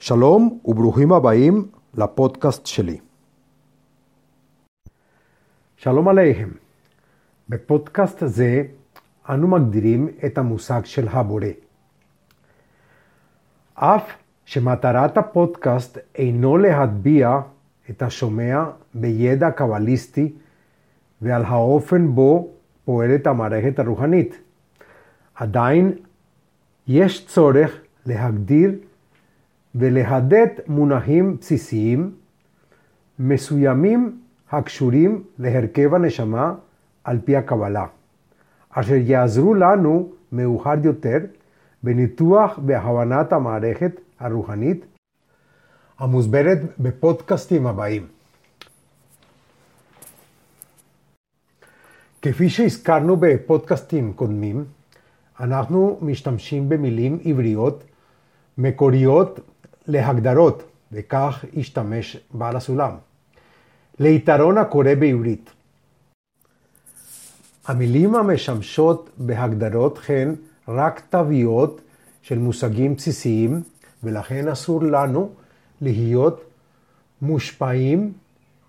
שלום וברוכים הבאים לפודקאסט שלי. שלום עליהם. בפודקאסט הזה אנו מגדירים את המושג של הבורא. אף שמטרת הפודקאסט אינו להטביע את השומע בידע קבליסטי ועל האופן בו פועלת המערכת הרוחנית. עדיין יש צורך להגדיר ולהדד מונחים בסיסיים מסוימים הקשורים להרכב הנשמה על פי הקבלה, אשר יעזרו לנו מאוחר יותר בניתוח והבנת המערכת הרוחנית המוסברת בפודקאסטים הבאים. כפי שהזכרנו בפודקאסטים קודמים, אנחנו משתמשים במילים עבריות מקוריות להגדרות, וכך השתמש בעל הסולם. ליתרון הקורא בעברית. המילים המשמשות בהגדרות הן רק תוויות של מושגים בסיסיים, ולכן אסור לנו להיות מושפעים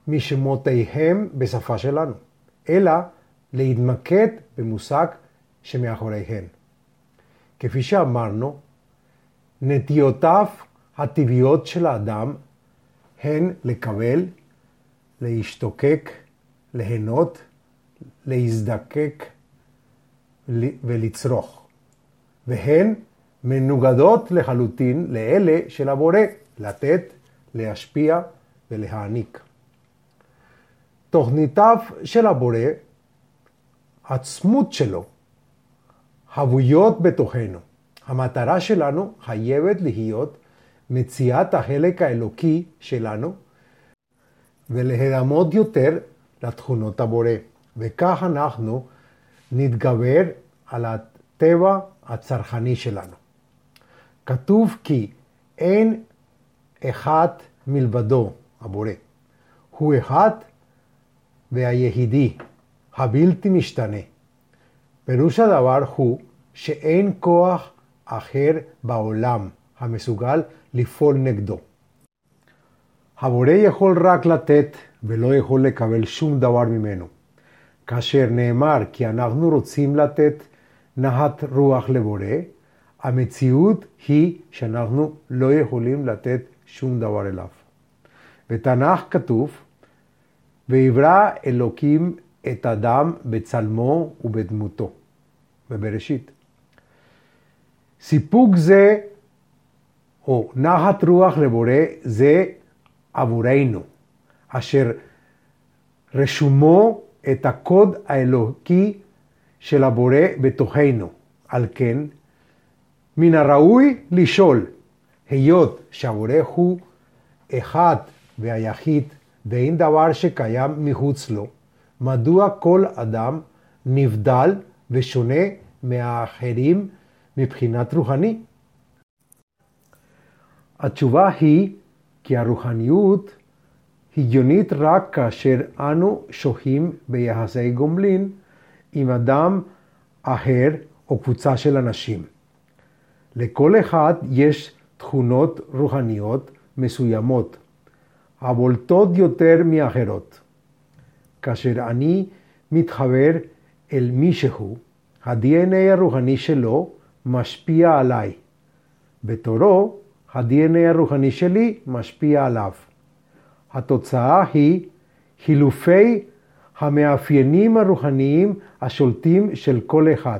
משמותיהם בשפה שלנו, אלא להתמקד במושג שמאחוריהן. כפי שאמרנו, נטיותיו הטבעיות של האדם הן לקבל, להשתוקק, ליהנות, להזדקק ולצרוך, והן מנוגדות לחלוטין לאלה של הבורא, לתת, להשפיע ולהעניק. תוכניתיו של הבורא, עצמות שלו, הבויות בתוכנו. המטרה שלנו חייבת להיות מציאת החלק האלוקי שלנו ולהרמות יותר לתכונות הבורא. וכך אנחנו נתגבר על הטבע הצרכני שלנו. כתוב כי אין אחד מלבדו, הבורא. הוא אחד והיחידי, הבלתי משתנה. פירוש הדבר הוא שאין כוח אחר בעולם המסוגל לפעול נגדו. הבורא יכול רק לתת ולא יכול לקבל שום דבר ממנו. כאשר נאמר כי אנחנו רוצים לתת נחת רוח לבורא, המציאות היא שאנחנו לא יכולים לתת שום דבר אליו. בתנ"ך כתוב, ויברא אלוקים את אדם בצלמו ובדמותו, בבראשית. סיפוק זה, או נחת רוח לבורא, זה עבורנו, אשר רשומו את הקוד האלוקי של הבורא בתוכנו. על כן, מן הראוי לשאול, היות שהבורא הוא אחד והיחיד ואין דבר שקיים מחוץ לו, מדוע כל אדם נבדל ושונה מהאחרים מבחינת רוחני? התשובה היא כי הרוחניות הגיונית רק כאשר אנו שוהים ביחסי גומלין עם אדם אחר או קבוצה של אנשים. לכל אחד יש תכונות רוחניות מסוימות, הבולטות יותר מאחרות. כאשר אני מתחבר אל מישהו, ה-DNA הרוחני שלו משפיע עליי. בתורו, ה-DNA הרוחני שלי משפיע עליו. התוצאה היא חילופי המאפיינים הרוחניים השולטים של כל אחד.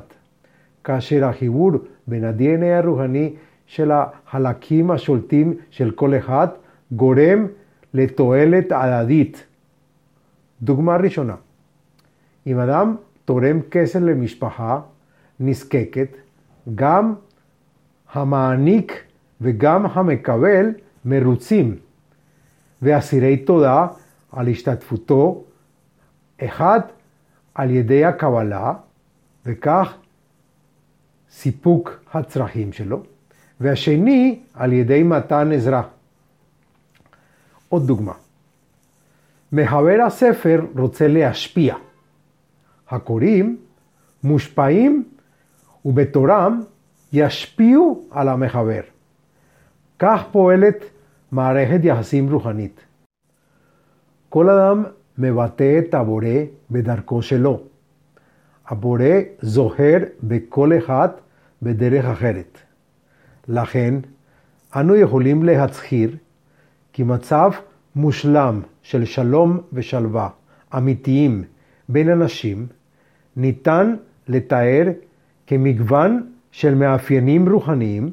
כאשר החיבור בין ה-DNA הרוחני של החלקים השולטים של כל אחד גורם לתועלת הדדית. דוגמה ראשונה, אם אדם תורם כסף למשפחה נזקקת, גם המעניק וגם המקבל מרוצים ואסירי תודה על השתתפותו, אחד על ידי הקבלה, וכך סיפוק הצרכים שלו, והשני על ידי מתן עזרה. עוד דוגמה. מחבר הספר רוצה להשפיע. הקוראים מושפעים ובתורם ישפיעו על המחבר. כך פועלת מערכת יחסים רוחנית. כל אדם מבטא את הבורא בדרכו שלו. הבורא זוהר בכל אחד בדרך אחרת. לכן, אנו יכולים להצהיר כי מצב מושלם של שלום ושלווה אמיתיים בין אנשים ניתן לתאר כמגוון של מאפיינים רוחניים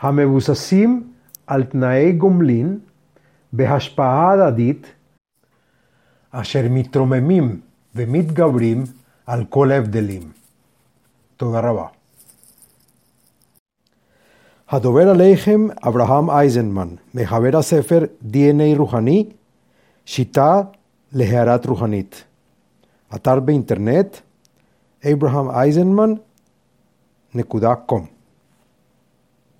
המבוססים על תנאי גומלין בהשפעה הדדית אשר מתרוממים ומתגברים על כל ההבדלים. תודה רבה. הדובר עליכם אברהם אייזנמן, מחבר הספר DNA רוחני, שיטה להערת רוחנית. אתר באינטרנט abrahameisenman.com